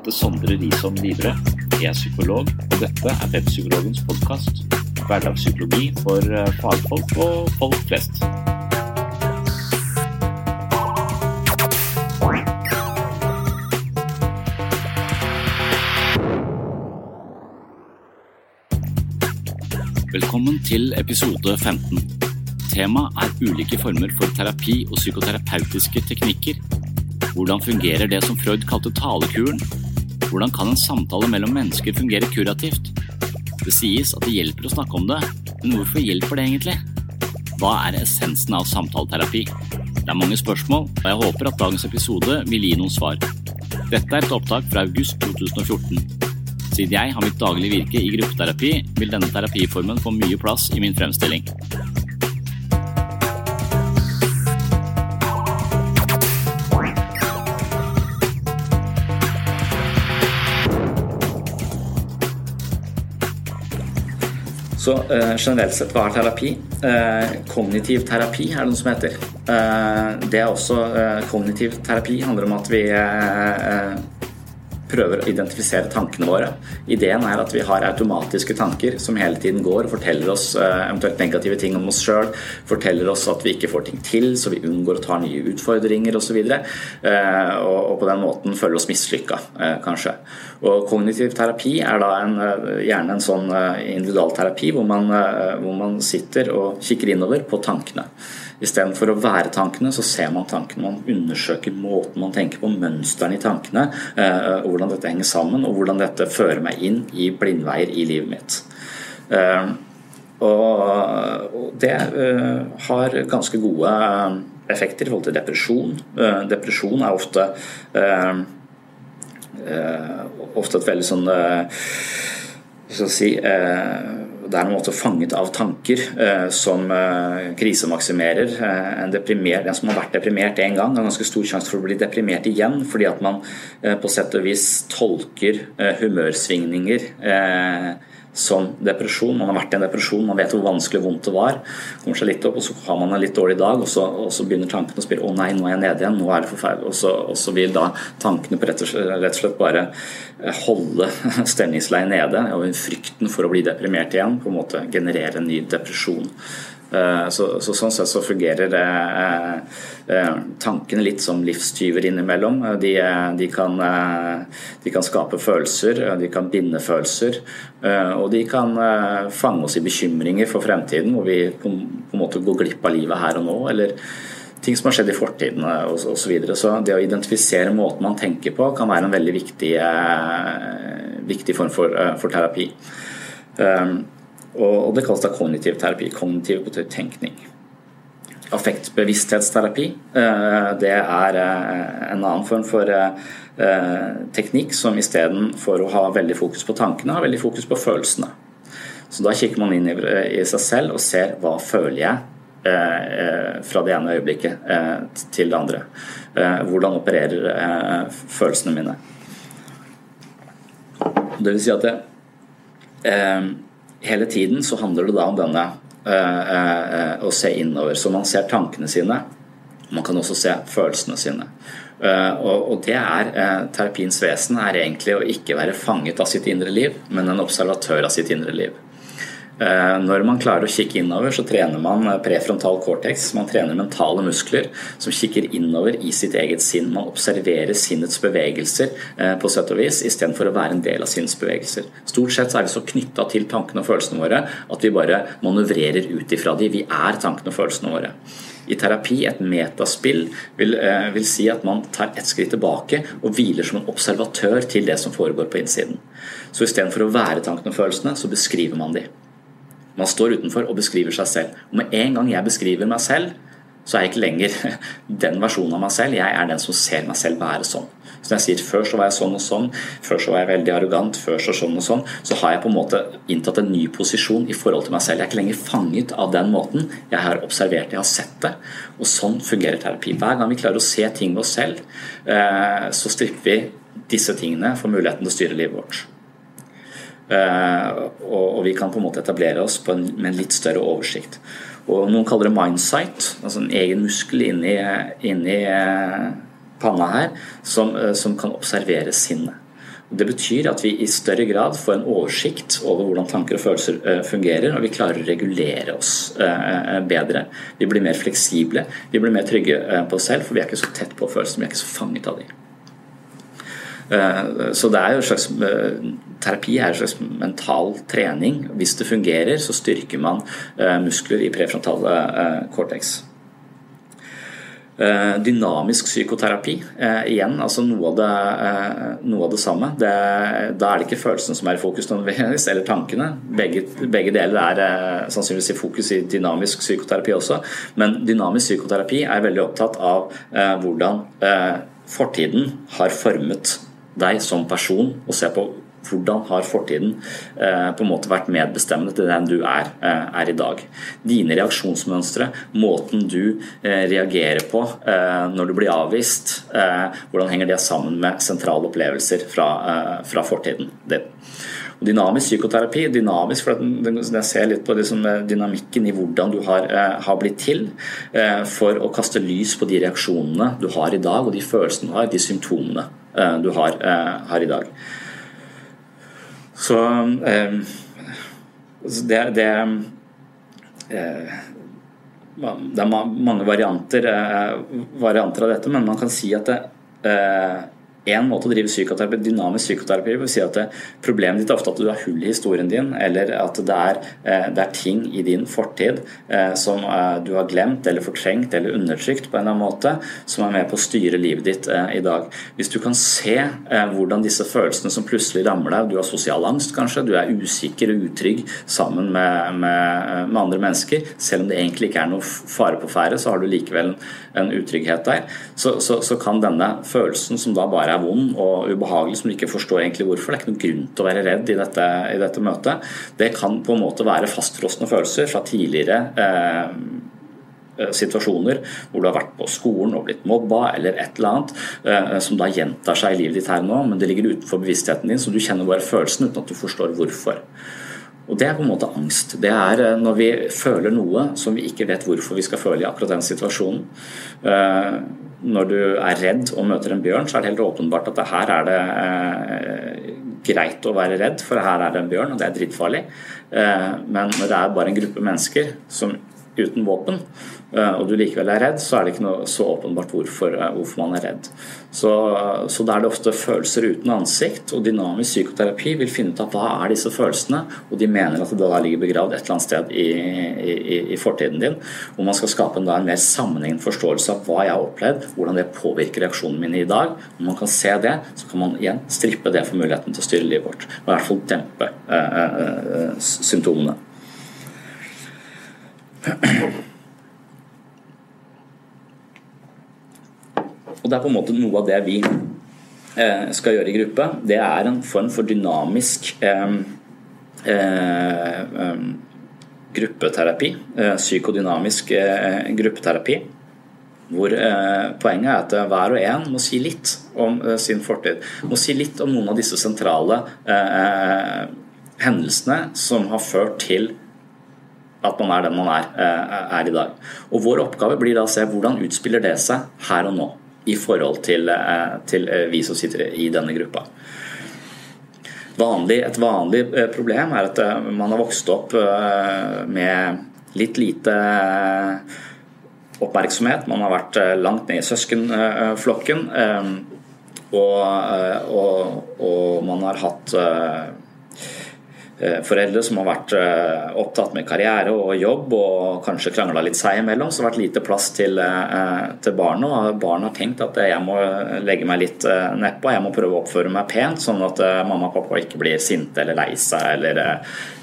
Heter Sondre Risholm Livre. Jeg er psykolog, og dette er Webpsykologens podkast. Hverdagspsykologi for eh, fagfolk og folk flest. Velkommen til episode 15. Temaet er ulike former for terapi og psykoterapeutiske teknikker. Hvordan fungerer det som Freud kalte talekuren? Hvordan kan en samtale mellom mennesker fungere kurativt? Det sies at det hjelper å snakke om det, men hvorfor hjelper det egentlig? Hva er essensen av samtaleterapi? Det er mange spørsmål, og jeg håper at dagens episode vil gi noen svar. Dette er et opptak fra august 2014. Siden jeg har mitt daglige virke i gruppeterapi, vil denne terapiformen få mye plass i min fremstilling. Så eh, generelt sett, hva er terapi? Eh, kognitiv terapi er det noe som heter. Eh, det er også eh, Kognitiv terapi handler om at vi eh, eh, prøver å identifisere tankene våre. Ideen er at vi har automatiske tanker som hele tiden går og forteller oss eh, eventuelt negative ting om oss sjøl, forteller oss at vi ikke får ting til, så vi unngår å ta nye utfordringer osv. Og, eh, og, og på den måten føler oss mislykka, eh, kanskje. Og kognitiv terapi er da en, gjerne en sånn individual individualterapi hvor man, hvor man sitter og kikker innover på tankene. Istedenfor å være tankene, så ser man tankene. Man undersøker måten man tenker på, mønstrene i tankene, eh, hvordan dette henger sammen, og hvordan dette fører meg inn i blindveier i livet mitt. Eh, og det eh, har ganske gode effekter i forhold til depresjon. Depresjon er ofte ofte et veldig sånn skal si, det er en måte fanget av tanker eh, som eh, krisemaksimerer. Eh, en, en, som har vært deprimert én gang, har ganske stor sjanse for å bli deprimert igjen, fordi at man eh, på sett og vis tolker eh, humørsvingninger eh, som depresjon. Man har vært i en depresjon, man vet hvor vanskelig og vondt det var. Kommer seg litt opp, og så har man en litt dårlig dag, og så, og så begynner tankene å spille 'Å nei, nå er jeg nede igjen. Nå er det forferdelig.' Og og så vil da tankene på rett og, slett, rett og slett bare eh, holde stemningsleiet nede, og frykten for å bli deprimert igjen på en måte generere en ny depresjon. Eh, så, så, sånn sett så fungerer eh, eh, tankene litt som livstyver innimellom. De, de, kan, de, kan, skape følelser, de kan binde følelser. Og de kan fange oss i bekymringer for fremtiden, hvor vi på, på en måte går glipp av livet her og nå. eller ting som har skjedd i fortiden osv. Så, videre. så det å identifisere måten man tenker på, kan være en veldig viktig, viktig form for, for terapi. Og det kalles da kognitiv terapi. Kognitiv betyr tenkning. Affektbevissthetsterapi eh, det er eh, en annen form for eh, teknikk som istedenfor å ha veldig fokus på tankene, har veldig fokus på følelsene. Så da kikker man inn i seg selv og ser hva føler jeg fra det ene øyeblikket til det andre. Hvordan opererer følelsene mine. Det vil si at det, hele tiden så handler det da om denne uh, uh, å se innover. Så man ser tankene sine. Man kan også se følelsene sine. Og, det er terapiens vesen er egentlig å ikke være fanget av sitt indre liv, men en observatør av sitt indre liv. Eh, når man klarer å kikke innover, så trener man prefrontal cortex. Man trener mentale muskler som kikker innover i sitt eget sinn. Man observerer sinnets bevegelser eh, på sett og vis, istedenfor å være en del av sinnets bevegelser. Stort sett er vi så knytta til tankene og følelsene våre at vi bare manøvrerer ut ifra de. Vi er tankene og følelsene våre. I terapi, et metaspill, vil, eh, vil si at man tar et skritt tilbake og hviler som en observatør til det som foregår på innsiden. Så istedenfor å være tankene og følelsene, så beskriver man de. Man står utenfor og beskriver seg selv. Og med en gang jeg beskriver meg selv, så er jeg ikke lenger den versjonen av meg selv. Jeg er den som ser meg selv være sånn. Så når jeg sier før så var jeg sånn og sånn, før så var jeg veldig arrogant, før så sånn og sånn, så har jeg på en måte inntatt en ny posisjon i forhold til meg selv. Jeg er ikke lenger fanget av den måten. Jeg har observert, jeg har sett det. Og sånn fungerer terapi. Hver gang vi klarer å se ting ved oss selv, eh, så stripper vi disse tingene for muligheten til å styre livet vårt. Eh, og vi kan på en måte etablere oss med en litt større oversikt. Og Noen kaller det mindsight, altså en egen muskel inni, inni eh, panna her som, eh, som kan observere sinnet. Det betyr at vi i større grad får en oversikt over hvordan tanker og følelser fungerer, og vi klarer å regulere oss bedre. Vi blir mer fleksible, vi blir mer trygge på oss selv, for vi er ikke så tett på følelsene, vi er ikke så fanget av dem. Så det er jo en slags Terapi er en slags mental trening. Hvis det fungerer, så styrker man muskler i prefrontal cortex. Eh, dynamisk psykoterapi, eh, igjen altså noe av det, eh, noe av det samme. Det, da er det ikke følelsene som er i fokus eller tankene. Begge, begge deler er sannsynligvis i fokus i dynamisk psykoterapi også. Men dynamisk psykoterapi er veldig opptatt av hvordan fortiden har formet deg som person, og se på hvordan har fortiden eh, på en måte vært medbestemmende til den du er, eh, er i dag? Dine reaksjonsmønstre, måten du eh, reagerer på når du blir avvist, hvordan henger det sammen med sentrale opplevelser fra, fra fortiden din? Dynamisk psykoterapi, dynamisk for den, ser litt på liksom dynamikken i hvordan du har, har, blitt til, for å kaste lys på de reaksjonene du har i dag, og de følelsene du har, de symptomene du har, har i dag. Så eh, det, det eh, det er mange varianter, eh, varianter, av dette, men man kan si at det, en måte å drive psykoterapi, dynamisk psykoterapi vil si at problemet ditt er ofte at du har hull i historien din, eller at det er, eh, det er ting i din fortid eh, som eh, du har glemt eller fortrengt eller undertrykt på en eller annen måte, som er med på å styre livet ditt i dag. Hvis du kan se hvordan disse følelsene som plutselig rammer deg, du har sosial angst kanskje, du er usikker og utrygg sammen med, med, med andre mennesker, selv om det egentlig ikke er noe fare på ferde, så har du likevel en, en utrygghet der, så, så, så kan denne følelsen som da bare er vond og ubehagelig, som du ikke forstår egentlig hvorfor. Det er ikke noen grunn til å være redd i dette, i dette møtet. Det kan på en måte være fastfrosne følelser fra tidligere eh, eh, situasjoner hvor du har vært på skolen og blitt mobba eller et eller annet, eh, som da gjentar seg i livet ditt her nå, men det ligger utenfor bevisstheten din, så du kjenner bare følelsen uten at du forstår hvorfor. Og Det er på en måte angst. Det er eh, når vi føler noe som vi ikke vet hvorfor vi skal føle i akkurat den situasjonen. Eh, når du er redd og møter en bjørn, så er det helt åpenbart at her er det eh, greit å være redd, for her er det en bjørn, og det er drittfarlig. Men når det er bare en gruppe mennesker som uten våpen, Eh, og du likevel er redd, så er det ikke noe så åpenbart hvorfor, eh, hvorfor man er redd. Så, så da er det ofte følelser uten ansikt, og dynamisk psykoterapi vil finne ut av hva er disse følelsene, og de mener at det da ligger begravd et eller annet sted i, i, i fortiden din. Og man skal skape en, da, en mer sammenhengende forståelse av hva jeg har opplevd, hvordan det påvirker reaksjonene mine i dag. Når man kan se det, så kan man igjen strippe det for muligheten til å styre livet vårt, og i hvert fall dempe eh, eh, eh symptomene. Og det er på en måte noe av det vi eh, skal gjøre i gruppe. Det er en form for dynamisk eh, eh, gruppeterapi. psykodynamisk gruppeterapi. Hvor poenget er at hver og en må si litt om sin fortid. Må si litt om noen av disse sentrale hendelsene som har ført til at man er den man er, er, i dag. Og Vår oppgave blir da å se hvordan utspiller det seg her og nå i forhold til, eh, til, eh, vi som sitter i denne gruppa. Vanlig, et vanlig problem er at man har vokst opp med litt lite oppmerksomhet. Man har vært langt ned i søskenflokken. Og, og, og man har hatt Eh, foreldre som har vært eh, opptatt med karriere og jobb og kanskje krangla litt seg imellom, så har det vært lite plass til, eh, til barna. Og barna har tenkt at jeg må legge meg litt nedpå, jeg må prøve å oppføre meg pent, sånn at mamma og pappa ikke blir sinte eller lei seg eller,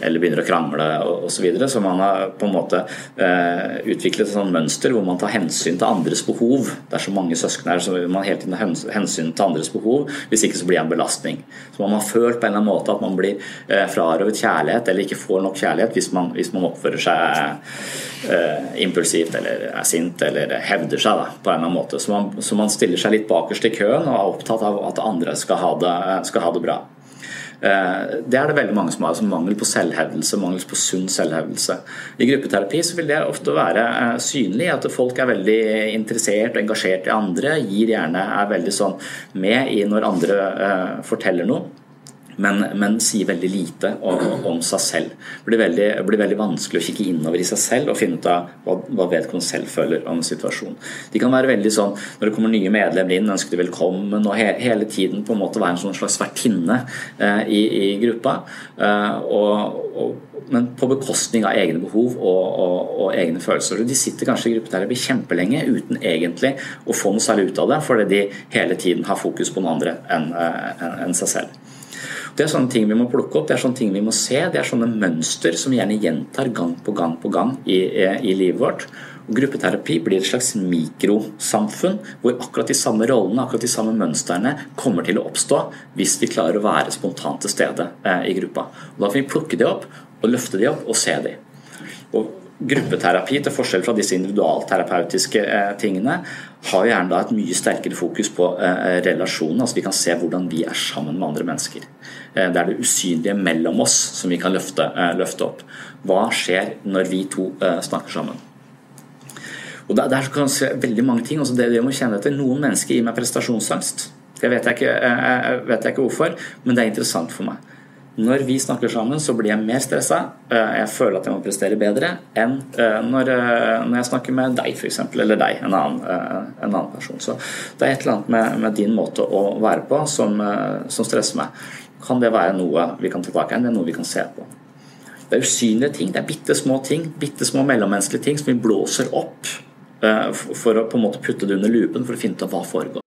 eller, begynner å krangle osv. Så, videre. så man har på en måte utviklet et sånt mønster hvor man tar hensyn til andres behov. Det er så mange søsken her, så man hele tiden har hensyn til andres behov. Hvis ikke så blir det en belastning. Så man har følt på en eller annen måte at man blir frarøvet frarøvet kjærlighet eller ikke får nok kjærlighet hvis man, hvis man oppfører seg eh, impulsivt eller er sint eller hevder seg da, på en eller annen måte. Så man, så man, stiller seg litt bakerst i køen og er opptatt av at andre skal ha det, skal ha det bra. Uh, det er det veldig mange som har, som mangel på selvhevdelse, mangel på sunn selvhevdelse. I gruppeterapi så vil det ofte være uh, synlig at folk er veldig interessert og engasjert i andre, gir gjerne er veldig sånn med i når andre forteller noe men, men, sier veldig lite om, om seg selv. Det blir, veldig, blir, veldig, vanskelig å kikke innover i seg selv og finne ut av hva, hva vedkommende selv føler om situasjonen. De kan være veldig sånn når det kommer nye medlemmer inn, ønsker de velkommen og he, hele tiden på en måte være en sånn slags vertinne eh, i, i, gruppa. Eh, og, og, men på bekostning av egne behov og, og, og, egne følelser. De sitter kanskje i gruppeterapi kjempelenge uten egentlig å få noe særlig ut av det, fordi de hele tiden har fokus på noen andre enn en, en seg selv. Det er sånne ting vi må plukke opp, det er sånne ting vi må se. Det er sånne mønster som vi gjerne gjentar gang på gang på gang i, i livet vårt. Og Gruppeterapi blir et slags mikrosamfunn hvor akkurat de samme rollene akkurat de samme mønstrene kommer til å oppstå hvis vi klarer å være spontant til stede eh, i gruppa. Og Da får vi plukke de opp og løfte de opp og se de. Og Gruppeterapi, til forskjell fra disse individualterapeutiske eh, tingene, har gjerne da et mye sterkere fokus på eh, relasjonen. altså Vi kan se hvordan vi er sammen med andre mennesker. Eh, det er det usynlige mellom oss som vi kan løfte, løfte opp. Hva skjer når vi to snakker sammen? Og Der, der kan se veldig mange ting. altså det, det må kjenne etter. Noen mennesker gir meg prestasjonsangst. Det vet jeg, ikke, vet jeg ikke hvorfor, men det er interessant for meg. Når vi snakker sammen, så blir jeg mer stressa. Eh, jeg føler at jeg må prestere bedre enn eh, eh, når jeg snakker med deg, f.eks., eller deg, en annen, en annen, person. Så det er et eller annet med, med din måte å være på som, som, stresser meg. Kan det være noe vi kan ta tak i? Det er noe vi kan se på. Det er usynlige ting, det er bitte små ting, bitte små mellommenneskelige ting som vi blåser opp for å på en måte putte det under lupen for å finne ut av hva foregår.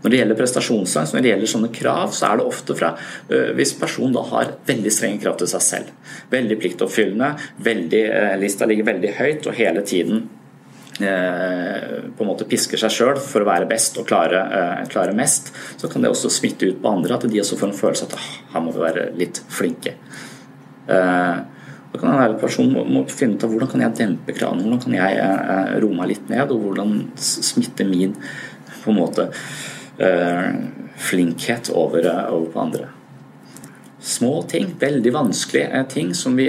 Når det gjelder prestasjonsangst, når det gjelder sånne krav, så er det ofte fra øh, hvis personen da har veldig strenge krav til seg selv. Veldig pliktoppfyllende, veldig, øh, lista ligger veldig høyt og hele tiden øh, på en måte pisker seg sjøl for å være best og klare, klare, mest, så kan det også smitte ut på andre. At de også får en følelse at her må vi være litt flinke. Da kan en person må, finne ut av hvordan kan jeg dempe kravene, hvordan kan jeg roe meg litt ned, og hvordan smitte min på en måte flinkhet over, eh, over, på andre. Små ting, veldig vanskelige eh, ting som vi,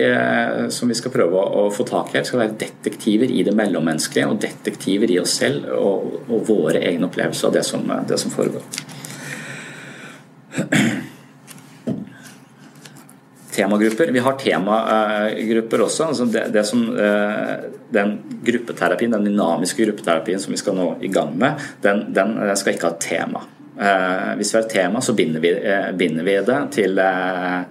som vi skal prøve å få tak i Vi Skal være detektiver i det mellommenneskelige og detektiver i oss selv og, og våre egne opplevelser av det som, det som foregår. Temagrupper. Vi har temagrupper også. Altså det, det som, den gruppeterapien, den dynamiske gruppeterapien som vi skal nå i gang med, den, den skal ikke ha tema. Eh, hvis vi har et tema, så binder vi, eh, binder vi det til eh,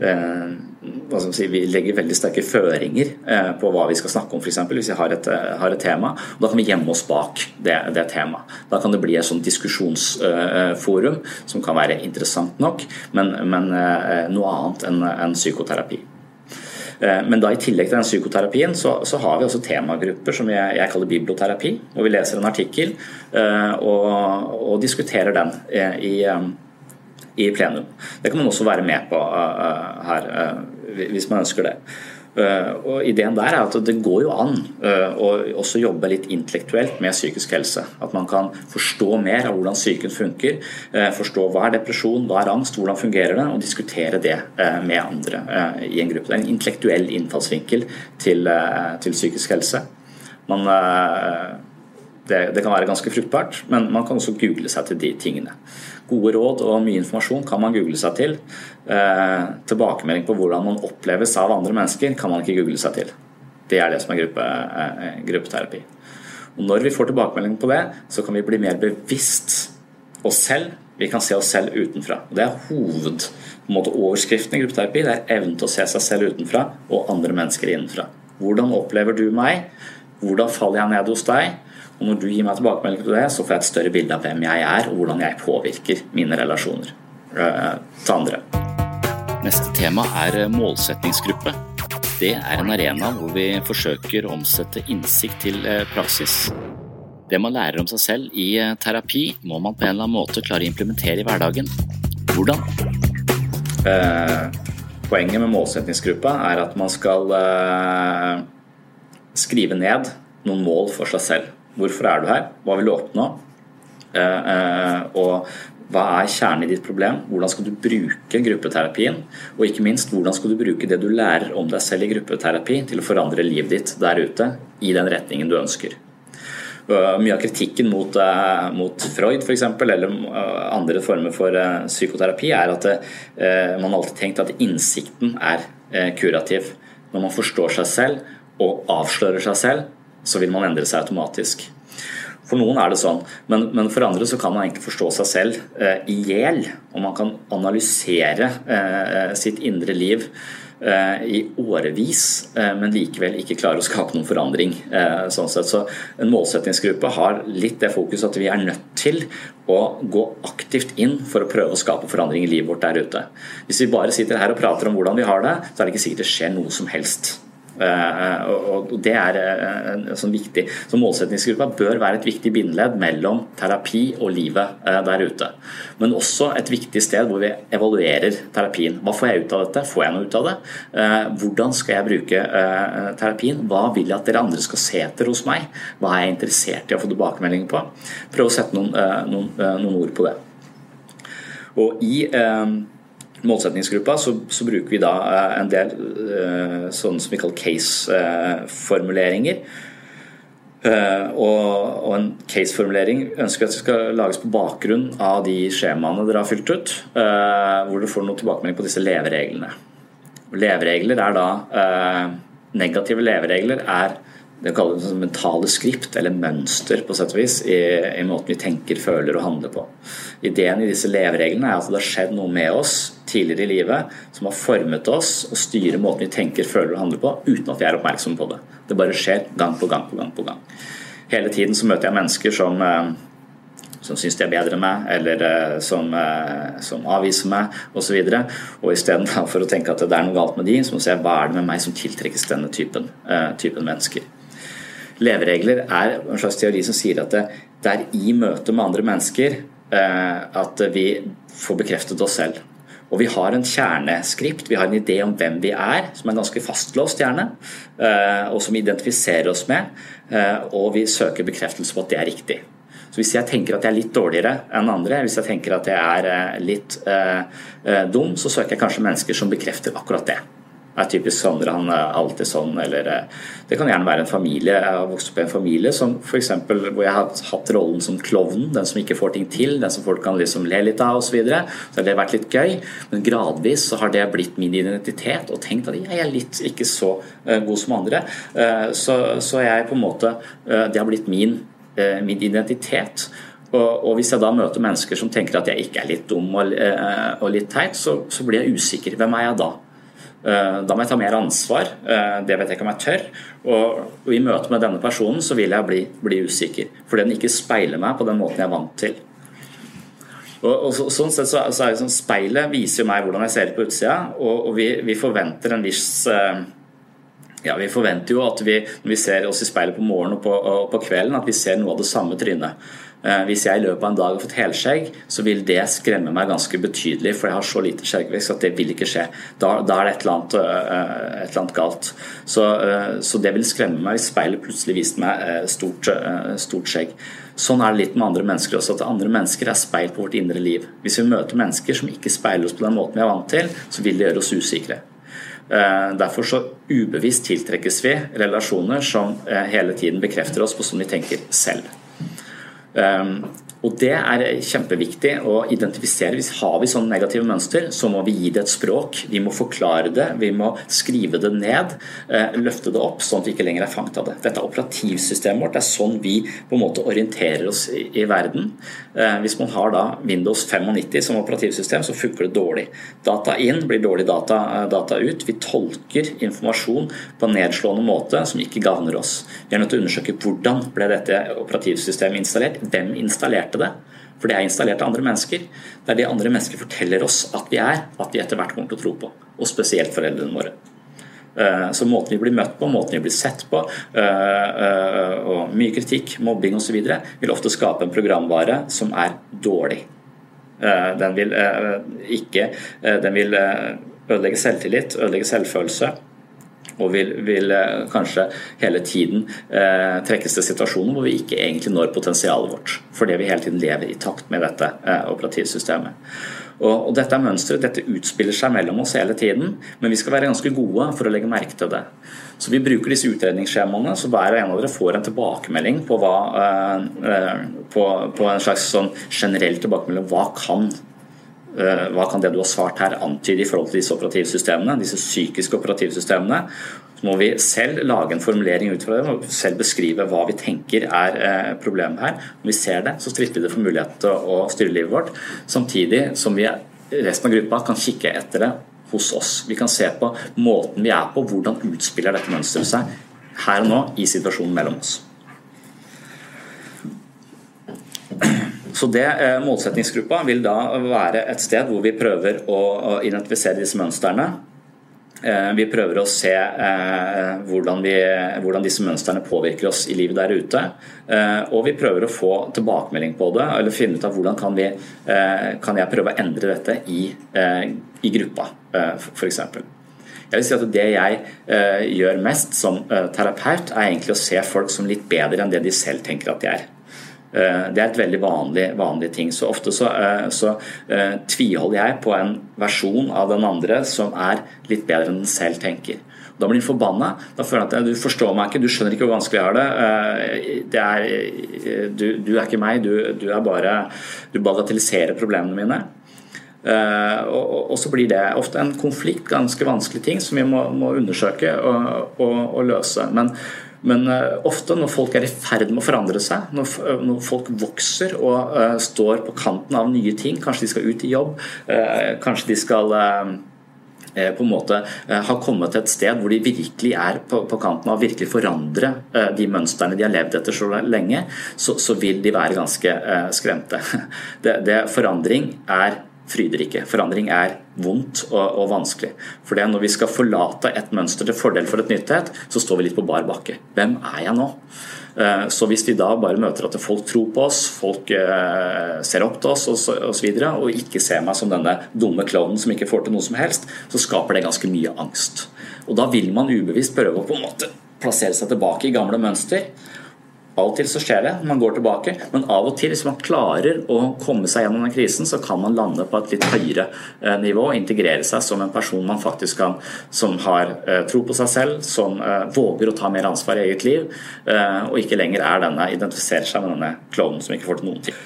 Si, vi legger veldig sterke føringer eh, på hva vi skal snakke om, f.eks. Hvis vi har et, har et, tema. og Da kan vi gjemme oss bak det, det temaet. Da kan det bli et sånt diskusjonsforum eh, som kan være interessant nok, men, men eh, noe annet enn en psykoterapi. Men da i tillegg til den psykoterapien, så, så har vi også temagrupper som jeg, jeg, kaller biblioterapi. Hvor vi leser en artikkel og, og diskuterer den i, i plenum. Det kan man også være med på her, hvis man ønsker det. Eh, og Ideen der er at det går jo an eh, å også jobbe litt intellektuelt med psykisk helse. At man kan forstå mer av hvordan psyken funker. Eh, forstå hva er depresjon, hva er angst, hvordan fungerer det, og diskutere det med andre i en gruppe. Det er en intellektuell innfallsvinkel til, til psykisk helse. Man, det, det kan være ganske fruktbart, men man kan også google seg til de tingene. Gode råd og mye informasjon kan man google seg til. Eh, tilbakemelding på hvordan man oppleves av andre mennesker, kan man ikke google seg til. Det er det som er gruppe, eh, gruppeterapi. Og når vi får tilbakemelding på det, så kan vi bli mer bevisst oss selv. Vi kan se oss selv utenfra. Og det er hovedoverskriften i gruppeterapi. Det er evnen til å se seg selv utenfra og andre mennesker innenfra. Hvordan opplever du meg? Hvordan faller jeg ned hos deg? Og når du gir meg tilbakemelding på det, så får jeg et større bilde av hvem jeg er, og hvordan jeg påvirker mine relasjoner uh, til andre. Neste tema er eh, målsettingsgruppe. Det er en arena hvor vi forsøker å omsette innsikt til eh, praksis. Det man lærer om seg selv i terapi, må man på en eller annen måte klare å implementere i hverdagen. Hvordan? Eh, poenget med målsettingsgruppa er at man skal eh, skrive ned noen mål for seg selv. Hvorfor er du her? Hva vil du oppnå? Eh, eh, og hva er kjernen i ditt problem? Hvordan skal du bruke gruppeterapien? Og ikke minst, hvordan skal du bruke det du lærer om deg selv i gruppeterapi til å forandre livet ditt der ute i den retningen du ønsker? Mye av kritikken mot, eh, mot Freud for eksempel, eller andre former for psykoterapi er at man alltid tenkt at innsikten er kurativ. Når man forstår seg selv og avslører seg selv, så vil man endre seg automatisk. For noen er det sånn, men, men for andre så kan man egentlig forstå seg selv eh, i hjel. Og man kan analysere eh, sitt indre liv eh, i årevis, eh, men likevel ikke klare å skape noen forandring. Eh, sånn sett. Så en målsettingsgruppe har litt det fokuset at vi er nødt til å gå aktivt inn for å prøve å skape forandring i livet vårt der ute. Hvis vi bare sitter her og prater om hvordan vi har det, så er det ikke sikkert det skjer noe som helst. Eh, og Det er eh, sånn viktig. Så Målsettingsgruppa bør være et viktig bindeledd mellom terapi og livet eh, der ute. Men også et viktig sted hvor vi evaluerer terapien. Hva får jeg ut av dette? Får jeg noe ut av det? Hvordan skal jeg bruke terapien? Hva vil jeg at dere andre skal se etter hos meg? Hva er jeg interessert i å få tilbakemelding på? Prøv å sette noen, noen, noen ord på det. Og i målsettingsgruppa så, så, bruker vi da eh, en del sånne sånn som vi kaller case-formuleringer. Uh, og, og, en case-formulering ønsker at det skal lages på bakgrunn av de skjemaene dere har fylt ut, hvor du får noe tilbakemelding på disse levereglene. Leveregler er da Negative leveregler er det kalles mentale skript, eller mønster, på sett og vis, i, i, måten vi tenker, føler og handler på. Ideen i disse levereglene er at det har skjedd noe med oss tidligere i livet som har formet oss og styrer måten vi tenker, føler og handler på, uten at vi er oppmerksomme på det. Det bare skjer gang på gang på gang på gang. Hele tiden så møter jeg mennesker som eh, som syns de er bedre enn meg, eller eh, som, eh, som avviser meg osv. Istedenfor å tenke at det er noe galt med de, så må jeg se hva er det med meg som tiltrekkes denne typen, typen mennesker. Leveregler er en slags teori som sier at det, det er i møte med andre mennesker eh, at vi får bekreftet oss selv. Og vi har en kjerneskript, vi har en idé om hvem vi er, som er ganske fastlåst gjerne, eh, og som vi identifiserer oss med, eh, og vi søker bekreftelse på at det er riktig. Så Hvis jeg tenker at jeg er litt dårligere enn andre, hvis jeg tenker at jeg er litt eh, dum, så søker jeg kanskje mennesker som bekrefter akkurat det er typisk Sondre, han er alltid sånn. Eller eh, det kan gjerne være en familie. Jeg har vokst opp i en familie som f.eks. hvor jeg har hatt rollen som klovnen, den som ikke får ting til, den som folk kan liksom le litt av osv. Så, så har det vært litt gøy, men gradvis så har det blitt min identitet. Og tenkt at jeg er litt ikke så eh, god som andre. Eh, så, så jeg på en måte Det har blitt min, min identitet. Og, Hvis jeg da møter mennesker som tenker at jeg ikke er litt dum og, litt teit, så blir jeg usikker. Hvem er jeg da? Eh, da må jeg ta mer ansvar. Eh, det vet jeg ikke om jeg tør. Og i møte med denne personen så vil jeg bli, bli usikker. Fordi den ikke speiler meg på den måten jeg er vant til. Og, og så, sånn sett så, så er det sånn, Speilet viser jo meg hvordan jeg ser ut på utsida, og, og vi, vi, forventer en viss uh, ja, Vi forventer jo at vi, når vi ser oss i speilet på morgenen og på, og på kvelden, at vi ser noe av det samme trynet. Eh, hvis jeg i løpet av en dag har fått helskjegg, så vil det skremme meg ganske betydelig, for jeg har så lite skjeggvekst at det vil ikke skje. Da, da er det et eller, annet, eh, et eller annet, galt. Så, eh, så, det vil skremme meg hvis speilet plutselig viste meg stort, stort skjegg. Sånn er det litt med andre mennesker også, at andre mennesker er speil på vårt indre liv. Hvis vi møter mennesker som ikke speiler oss på den måten vi er vant til, så vil det gjøre oss usikre. Derfor så ubevisst tiltrekkes vi relasjoner som hele tiden bekrefter oss på sånn vi tenker selv. Og Det er kjempeviktig å identifisere. Hvis har vi sånne negative mønster, så må vi gi det et språk. Vi må forklare det, vi må skrive det ned, eh, løfte det opp, sånn at vi ikke lenger er fanget av det. Dette er operativsystemet vårt. Det er sånn vi på en måte orienterer oss i, i verden. Eh, hvis man har da Windows 95 som operativsystem, så funker det dårlig. Data inn blir dårlig data, eh, data ut. Vi tolker informasjon på en nedslående måte som ikke gagner oss. Vi er nødt til å undersøke hvordan ble dette operativsystemet installert, hvem installerte installerte det. For det er installert av andre mennesker. Det er det andre mennesker forteller oss at vi er, at vi etter hvert kommer til å tro på. Og spesielt foreldrene våre. Eh, så måten vi blir møtt på, måten vi blir sett på, eh, eh, og mye kritikk, mobbing osv. vil ofte skape en programvare som er dårlig. Den vil ikke Den vil ødelegge selvtillit, ødelegge selvfølelse og vil, vil, eh, kanskje hele tiden eh, trekkes til situasjoner hvor vi ikke egentlig når potensialet vårt. Fordi vi hele tiden lever i takt med dette eh, operativsystemet. Og, og Dette er mønsteret, dette utspiller seg mellom oss hele tiden, men vi skal være ganske gode for å legge merke til det. Så Vi bruker disse utredningsskjemaene, så hver og en av dere får en tilbakemelding på, hva, eh, eh på, på en slags sånn generell tilbakemelding. Hva kan hva kan det du har svart her antyde i forhold til disse operativsystemene, disse psykiske operativsystemene? Så må vi selv lage en formulering ut fra det, og selv beskrive hva vi tenker er eh, problemet her. Når vi ser det, så stripper vi det for mulighet til å styre livet vårt, samtidig som vi resten av gruppa kan kikke etter det hos oss. Vi kan se på måten vi er på, hvordan utspiller dette mønsteret seg her og nå i situasjonen mellom oss. Så det, eh, Målsettingsgruppa vil da være et sted hvor vi prøver å identifisere disse mønstrene. Eh, vi prøver å se eh, hvordan, vi, hvordan, disse mønstrene påvirker oss i livet der ute. Og vi prøver å få tilbakemelding på det, eller finne ut av hvordan kan, vi, kan jeg prøve å endre dette i, i gruppa, f.eks. Jeg vil si at Det jeg gjør mest som terapeut, er egentlig å se folk som litt bedre enn det de selv tenker at de er. Eh, det er et veldig vanlig, vanlig ting. Så ofte så, eh, så uh, tviholder jeg på en versjon av den andre som er litt bedre enn den selv tenker. Da blir han forbanna. Da føler han at du forstår meg ikke, du skjønner ikke hvor vanskelig jeg har det. det er, du, du, er ikke meg, du, du, er bare Du bagatelliserer problemene mine. og, og, så blir det ofte en konflikt, ganske vanskelig ting, som vi må, må undersøke og, og, og løse. Men men uh, ofte når folk er i ferd med å forandre seg, når, når folk vokser og uh, står på kanten av nye ting, kanskje de skal ut i jobb, kanskje de skal på en måte har kommet til et sted hvor de virkelig er på, på kanten av å virkelig forandre de mønstrene de har levd etter så lenge, så, så vil de være ganske skremte. Det, det, forandring er fryder ikke. Forandring er vondt og, og vanskelig. For det er når vi skal forlate et mønster til fordel for et nyttighet, så står vi litt på bar bakke. Hvem er jeg nå? Eh, så hvis vi da bare møter at folk tror på oss, folk eh, ser opp til oss osv., og, så videre, og ikke ser meg som denne dumme klovnen som ikke får til noe som helst, så skaper det ganske mye angst. Og da vil man ubevisst prøve å på en måte plassere seg tilbake i gamle mønster. Av og til så skjer det, man går tilbake, men av og til hvis man klarer å komme seg gjennom den krisen, så kan man lande på et litt høyere eh, nivå og integrere seg som en person man faktisk kan, som har eh, tro på seg selv, som eh, våger å ta mer ansvar i eget liv, og ikke lenger er denne, identifiserer seg med denne klovnen som ikke får til noen ting.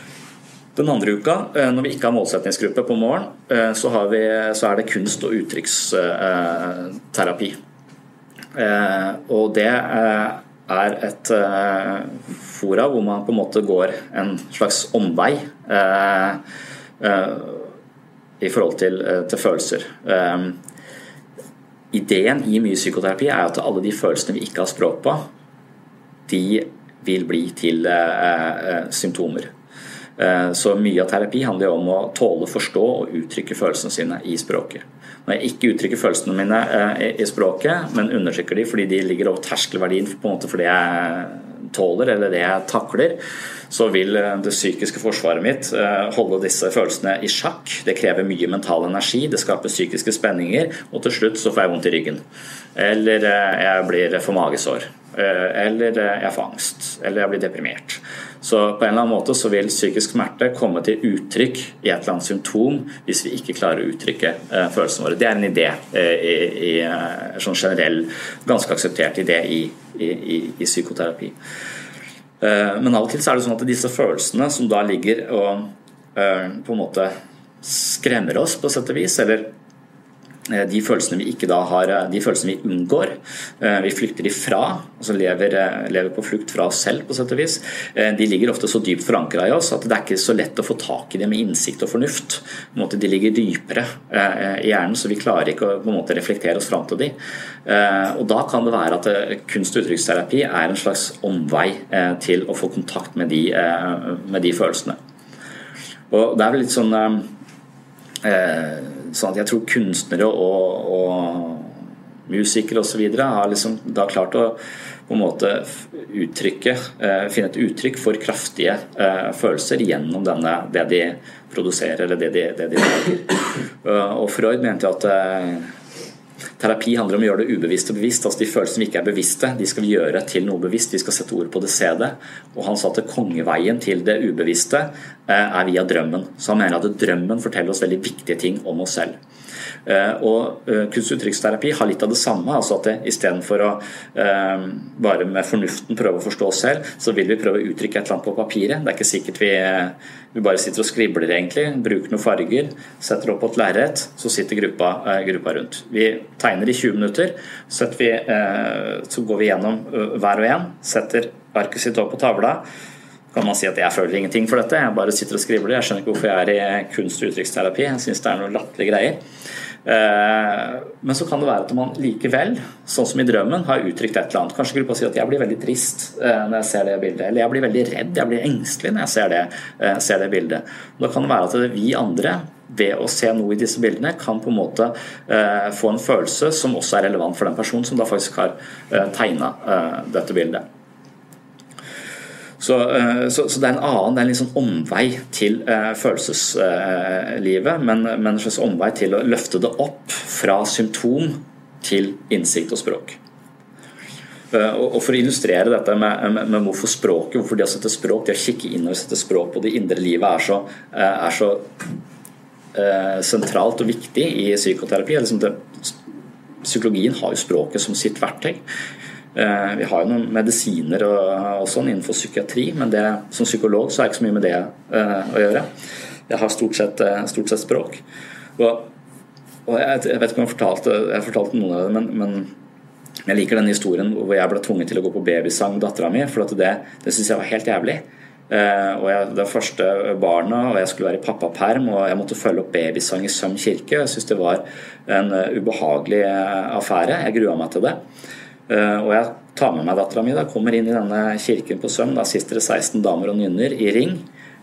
Den andre uka, når vi ikke har målsettingsgruppe på morgen, så, vi, så er det kunst- og uttrykksterapi. Og det er et uh, fora hvor man på en måte går en slags omvei uh, uh, i forhold til, til følelser. ideen i mye psykoterapi er at alle de følelsene vi ikke har språk på, de vil bli til symptomer. Så mye av terapi handler om å tåle, forstå og uttrykke følelsene sine i språket. Når jeg ikke uttrykker følelsene mine i språket, men undertrykker de fordi de ligger over terskelverdien på en måte for det jeg tåler eller det jeg takler, så vil det psykiske forsvaret mitt holde disse følelsene i sjakk. Det krever mye mental energi, det skaper psykiske spenninger, og til slutt så får jeg vondt i ryggen. Eller jeg blir for magesår. Eller jeg får angst. Eller jeg blir deprimert. Så på en eller annen måte så vil psykisk smerte komme til uttrykk i et eller annet symptom hvis vi ikke klarer å uttrykke eh, følelsene våre. Det er en idé en i, i, sånn generell, ganske akseptert idé i, i, i psykoterapi. Eh, men av og til så er det sånn at disse følelsene som da ligger og eh, på en måte skremmer oss på sett og vis, eller Eh, de følelsene vi ikke da har, eh, de følelsene vi unngår. Eh, vi flykter ifra, altså lever, lever på flukt fra oss selv på sett og vis. De ligger ofte så dypt forankra i oss at det er ikke så lett å få tak i dem med innsikt og fornuft. De ligger dypere i hjernen, så vi klarer ikke å måte, reflektere oss fram til dem. Og Da kan det være at kunst- og uttrykksterapi er en slags omvei til å få kontakt med de, med de følelsene. Og Det er vel litt sånn sånn at jeg tror kunstnere og, og musikere osv. har liksom da klart å på en måte uttrykke, eh, finne et uttrykk for kraftige eh, følelser gjennom denne, det de produserer eller det de, det de lager. Og Freud mente at eh, Terapi handler om å gjøre det ubevisst og bevisst. altså De følelsene vi ikke er bevisste, de skal vi gjøre til noe bevisst. Vi skal sette ord på det, se det. Og han sa at kongeveien til det ubevisste er via drømmen. Så han mener at drømmen forteller oss veldig viktige ting om oss selv. Eh, og uttrykksterapi har litt av det samme. altså at Istedenfor å eh, bare med fornuften prøve å forstå oss selv, så vil vi prøve å uttrykke et eller annet på papiret. Det er ikke sikkert vi, vi bare sitter og skribler, egentlig. Bruker noen farger, setter opp på et lerret, så sitter gruppa, gruppa, rundt. Vi tegner i 20 minutter, vi, så går vi gjennom hver og en, setter arket sitt opp på tavla kan man si at jeg føler ingenting for dette. Jeg bare sitter og skriver det. Jeg skjønner ikke hvorfor jeg er i kunst- og uttrykksterapi. Jeg syns det er noen latterlige greier. Eh, men så kan det være at man likevel, sånn som i drømmen, har uttrykt et eller annet. Kanskje gruppa sier at jeg blir veldig trist eh, når jeg ser det bildet. Eller jeg blir veldig redd, jeg blir engstelig når jeg ser det, eh, ser det bildet. Da kan det være at vi andre, ved å se noe i disse bildene, kan på en måte få en følelse som også er relevant for den personen som da faktisk har tegna dette bildet. Så, eh, så, så, det er en annen, det er en sånn omvei til uh, følelseslivet, men, men, en slags omvei til å løfte det opp fra symptom til innsikt og språk. Og For å illustrere dette med, med, med, hvorfor språket, hvorfor det å sette språk, det å kikke inn og sette språk på det indre livet er så, er så sentralt og viktig i psykoterapi. Liksom det, psykologien har jo språket som sitt verktøy. Eh, vi har jo noen medisiner og, sånn innenfor psykiatri, men det, som psykolog så er det ikke så mye med det uh, å gjøre. Jeg har stort sett, uh, stort sett språk. Og, og jeg, jeg, vet ikke om jeg fortalte, jeg fortalte noen av det, men, men jeg liker den historien hvor jeg ble tvunget til å gå på babysang dattera mi, for det, det syns jeg var helt jævlig. Uh, og jeg, Det første barnet, og jeg skulle være i pappaperm, og jeg måtte følge opp babysang i Søm kirke. Jeg syns det var en ubehagelig affære. Jeg grua meg til det. Eh, og jeg tar med meg dattera mi, kommer inn i denne kirken på Søm. Da sitter det 16 damer og nynner i ring,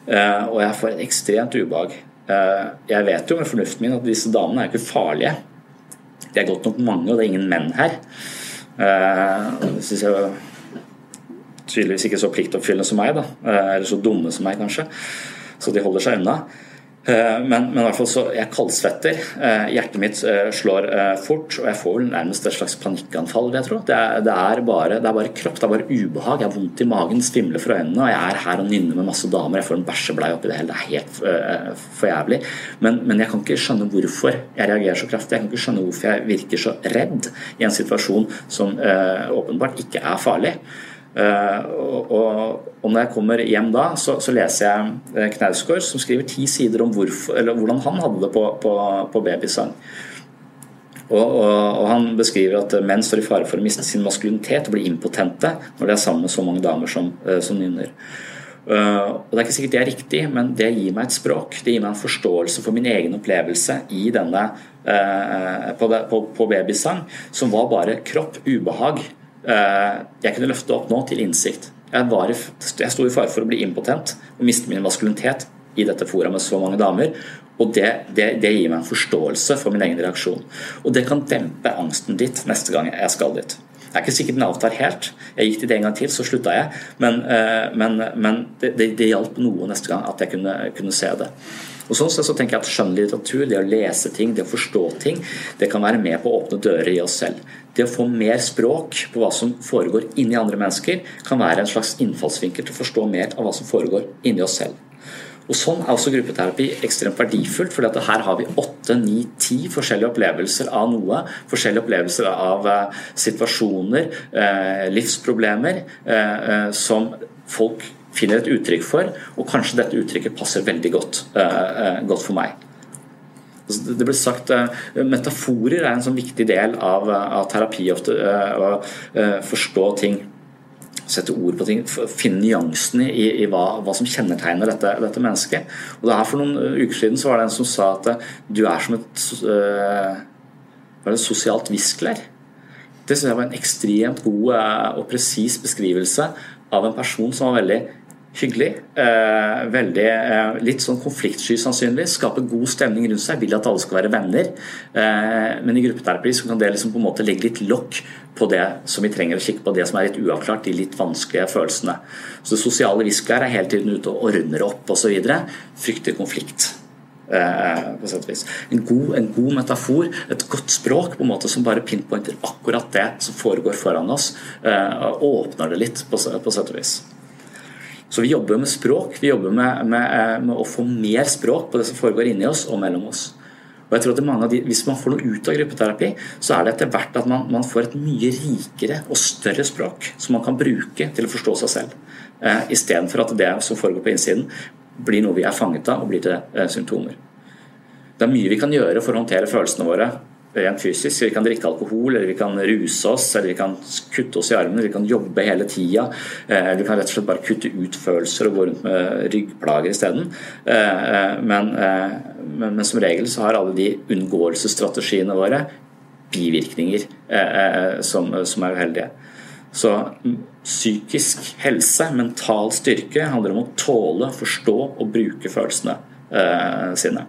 eh, og jeg får et ekstremt ubehag. Eh, jeg vet jo med fornuften min at disse damene er ikke farlige. De er godt nok mange, og det er ingen menn her. Det syns jeg tydeligvis ikke så pliktoppfyllende som meg, da. Eller så dumme som meg, kanskje. Så de holder seg unna. Eh, men, men, i hvert fall så jeg kaldsvetter. Eh, hjertet mitt eh, slår fort, og jeg får vel nærmest et slags panikkanfall. jeg tror. Det det, er bare, det er, bare, kropp, det er bare ubehag. Jeg har vondt i magen, svimler fra øynene, og jeg er her og nynner med masse damer. Jeg får en bæsjeblei oppi det hele. Det er helt uh, for jævlig. Men, men, jeg kan ikke skjønne hvorfor jeg reagerer så kraftig. Jeg kan ikke skjønne hvorfor jeg virker så redd i en situasjon som uh, åpenbart ikke er farlig. Uh, og, og, når jeg kommer hjem da, så, så leser jeg eh, Knausgård som skriver ti sider om hvorfor, hvordan han hadde det på, på, på babysang. Og, og, og, Han beskriver at menn står i fare for å miste sin maskulinitet og bli impotente når de er sammen med så mange damer som, som nynner. Og Det er ikke sikkert det er riktig, men det gir meg et språk. Det gir meg en forståelse for min egen opplevelse i denne på, på, på babysang, som var bare kropp, ubehag. Eh, jeg kunne løfte opp nå til innsikt. Jeg, var i, jeg sto i fare for å bli impotent og miste min maskulinitet i dette forumet med så mange damer. Og det, det, det, gir meg en forståelse for min egen reaksjon. Og det kan dempe angsten ditt neste gang jeg skal dit. Jeg er ikke sikkert den avtar helt. Jeg gikk dit en gang til, så slutta jeg. Men, eh, men, men det, det, det, hjalp noe neste gang at jeg kunne, kunne se det. Og sånn så tenker jeg at Skjønnlitteratur, det å lese ting, det å forstå ting, det kan være med på å åpne dører i oss selv. Det å få mer språk på hva som foregår inni andre mennesker, kan være en slags innfallsvinkel til å forstå mer av hva som foregår inni oss selv. Og Sånn er også gruppeterapi ekstremt verdifullt, for her har vi åtte, ni, ti forskjellige opplevelser av noe. Forskjellige opplevelser av uh, situasjoner, uh, livsproblemer, uh, som folk finner et uttrykk for, og kanskje dette uttrykket passer veldig godt, godt for meg. Altså, det ble sagt Metaforer er en sånn viktig del av, av terapi ofte. Å forstå ting sette ord på ting, finne nyansene i, i hva, hva, som kjennetegner dette, dette, mennesket. Og det her For noen uker siden så var det en som sa at du er som et, uh, et sosialt viskler. Det synes jeg var en ekstremt god og presis beskrivelse av en person som var veldig hyggelig. Eh, veldig, eh, litt sånn konfliktsky sannsynlig. Skaper god stemning rundt seg. Vil at alle skal være venner. Eh, men i gruppeterapi så kan det liksom på en måte legge litt lokk på det som vi trenger å kikke på, det som er litt uavklart, de litt vanskelige følelsene. Så det sosiale viskelær er hele tiden ute og ordner opp osv. Frykter konflikt. på. En god, en god, metafor, et godt språk på en måte som bare pinpointer akkurat det som foregår foran oss, og åpner det litt på, på sett og vis. Så vi jobber med språk. Vi jobber med, med, eh, med, å få mer språk på det som foregår inni oss og mellom oss. Og jeg tror at de, Hvis man får noe ut av gruppeterapi, så er det etter hvert at man, man får et mye rikere og større språk som man kan bruke til å forstå seg selv. Eh, Istedenfor at det som foregår på innsiden, blir noe vi er fanget av og blir til eh, symptomer. Det er mye vi kan gjøre for å håndtere følelsene våre rent fysisk. Vi kan drikke alkohol, eller vi kan ruse oss, eller vi kan kutte oss i armene, vi kan jobbe hele tida. Eller eh, vi kan rett og slett bare kutte ut følelser og gå rundt med ryggplager isteden. Eh, eh, men, men, men som regel så har alle de unngåelsesstrategiene våre bivirkninger som, som er uheldige. Så psykisk helse, mental styrke, handler om å tåle, forstå og bruke følelsene sine.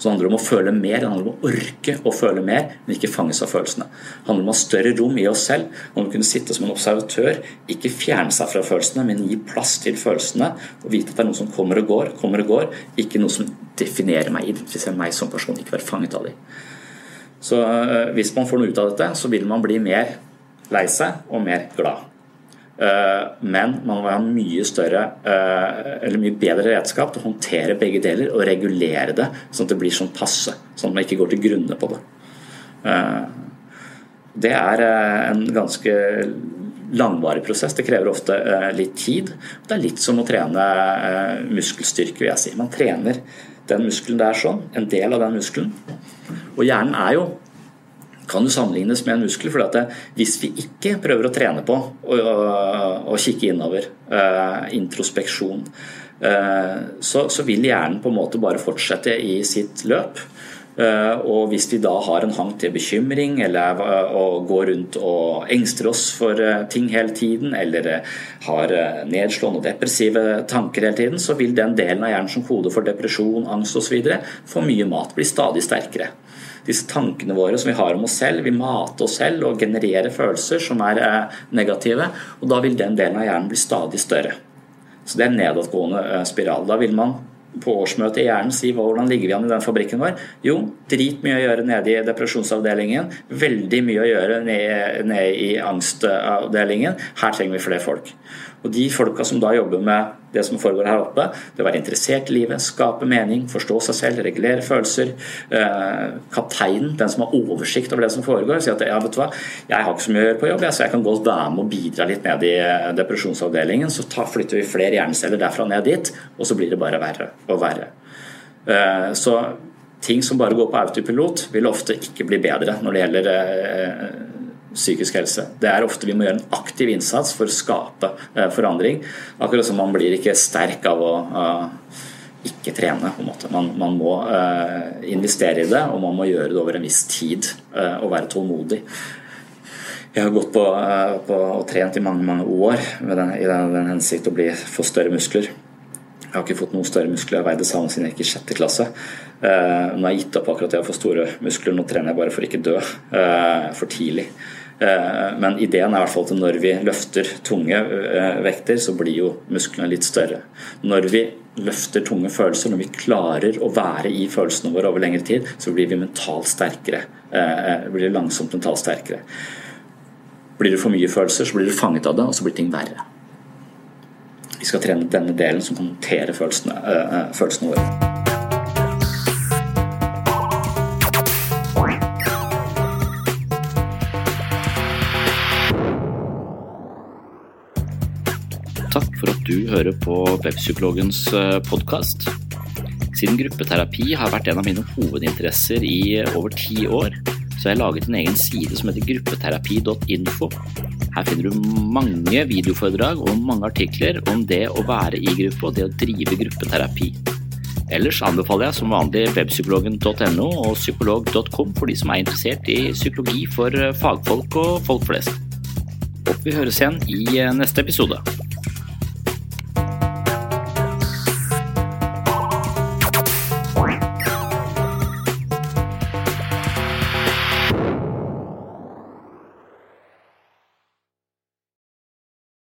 Så det handler om å føle mer, det handler om å orke å føle mer, men ikke fanges av følelsene. Det handler om å ha større rom i oss selv, om å kunne sitte som en observatør, ikke fjerne seg fra følelsene, men gi plass til følelsene, og vite at det er noe som kommer og går, kommer og går, ikke noe som definerer meg, identifiserer meg som person, ikke være fanget av dem. Så øh, hvis man får noe ut av dette, så vil man bli mer lei seg og mer glad. Eh, men man må ha mye større eh, eller mye bedre redskap til å håndtere begge deler og regulere det sånn at det blir sånn passe, sånn at man ikke går til grunne på det. Eh, det er en ganske langvarig prosess. Det krever ofte litt tid. Det er litt som å trene muskelstyrke, vil jeg si. Man trener den muskelen der sånn, en del av den muskelen. Og hjernen er jo kan jo sammenlignes med en muskel. for Hvis vi ikke prøver å trene på å kikke innover, uh, introspeksjon, uh, så, så, vil hjernen på en måte bare fortsette i sitt løp. Uh, og hvis vi da har en hang til bekymring eller å gå rundt og engster oss for ting hele tiden, eller har nedslående og depressive tanker hele tiden, så vil den delen av hjernen som koder for depresjon, angst osv. få mye mat, bli stadig sterkere disse tankene våre som vi har om oss selv. Vi mater oss selv og genererer følelser som er eh, negative. Og da vil den delen av hjernen bli stadig større. Så det er en nedadgående eh, spiral. Da vil man på årsmøtet i hjernen si hvordan ligger vi an i den fabrikken vår? Jo, drit mye å gjøre nede i depresjonsavdelingen. Veldig mye å gjøre nede, nede i angstavdelingen. Her trenger vi flere folk. Og de folka som da jobber med det som foregår her oppe, det å være interessert i livet, skape mening, forstå seg selv, regulere følelser. Eh, kapteinen, den som har oversikt over det som foregår, sier at ja, vet du hva, jeg har ikke så mye å gjøre på jobb, så jeg kan godt være med og bidra litt ned i eh, depresjonsavdelingen. Så flytter vi flere hjerneceller derfra ned dit, og så blir det bare verre og verre. Eh, så ting som bare går på autopilot, vil ofte ikke bli bedre når det gjelder psykisk helse. Det er ofte vi må gjøre en aktiv innsats for å skape eh, forandring. Akkurat som man blir ikke sterk av å uh, ikke trene. på en måte. Man, man må uh, investere i det, og man må gjøre det over en viss tid og være tålmodig. jeg har gått på, på, og trent i mange mange år den, i den, den hensikt å bli, få større muskler. Jeg har ikke fått noen større muskler. Jeg har veid det samme siden jeg gikk i sjette klasse. Nå har jeg gitt opp akkurat det å få store muskler. Nå trener jeg bare for ikke dø for tidlig. Uh, men ideen er i hvert fall at når vi løfter tunge vekter, så blir jo musklene litt større. Når vi løfter tunge følelser, når vi klarer å være i følelsene våre over lengre tid, så blir vi mentalt sterkere. blir langsomt mentalt sterkere. Blir det for mye følelser, så blir du fanget av det, og så blir ting verre. Vi skal trene denne delen som kan håndtere følelsene, følelsene våre. Du hører på Webpsykologens podkast. Siden gruppeterapi har vært en av mine hovedinteresser i over ti år, så jeg har laget en egen side som heter gruppeterapi.info. Her finner du mange videoforedrag og mange artikler om det å være i gruppe og det å drive gruppeterapi. Ellers anbefaler jeg som vanlig webpsykologen.no og psykolog.com for de som er interessert i psykologi for fagfolk og folk flest. Håper vi høres igjen i neste episode.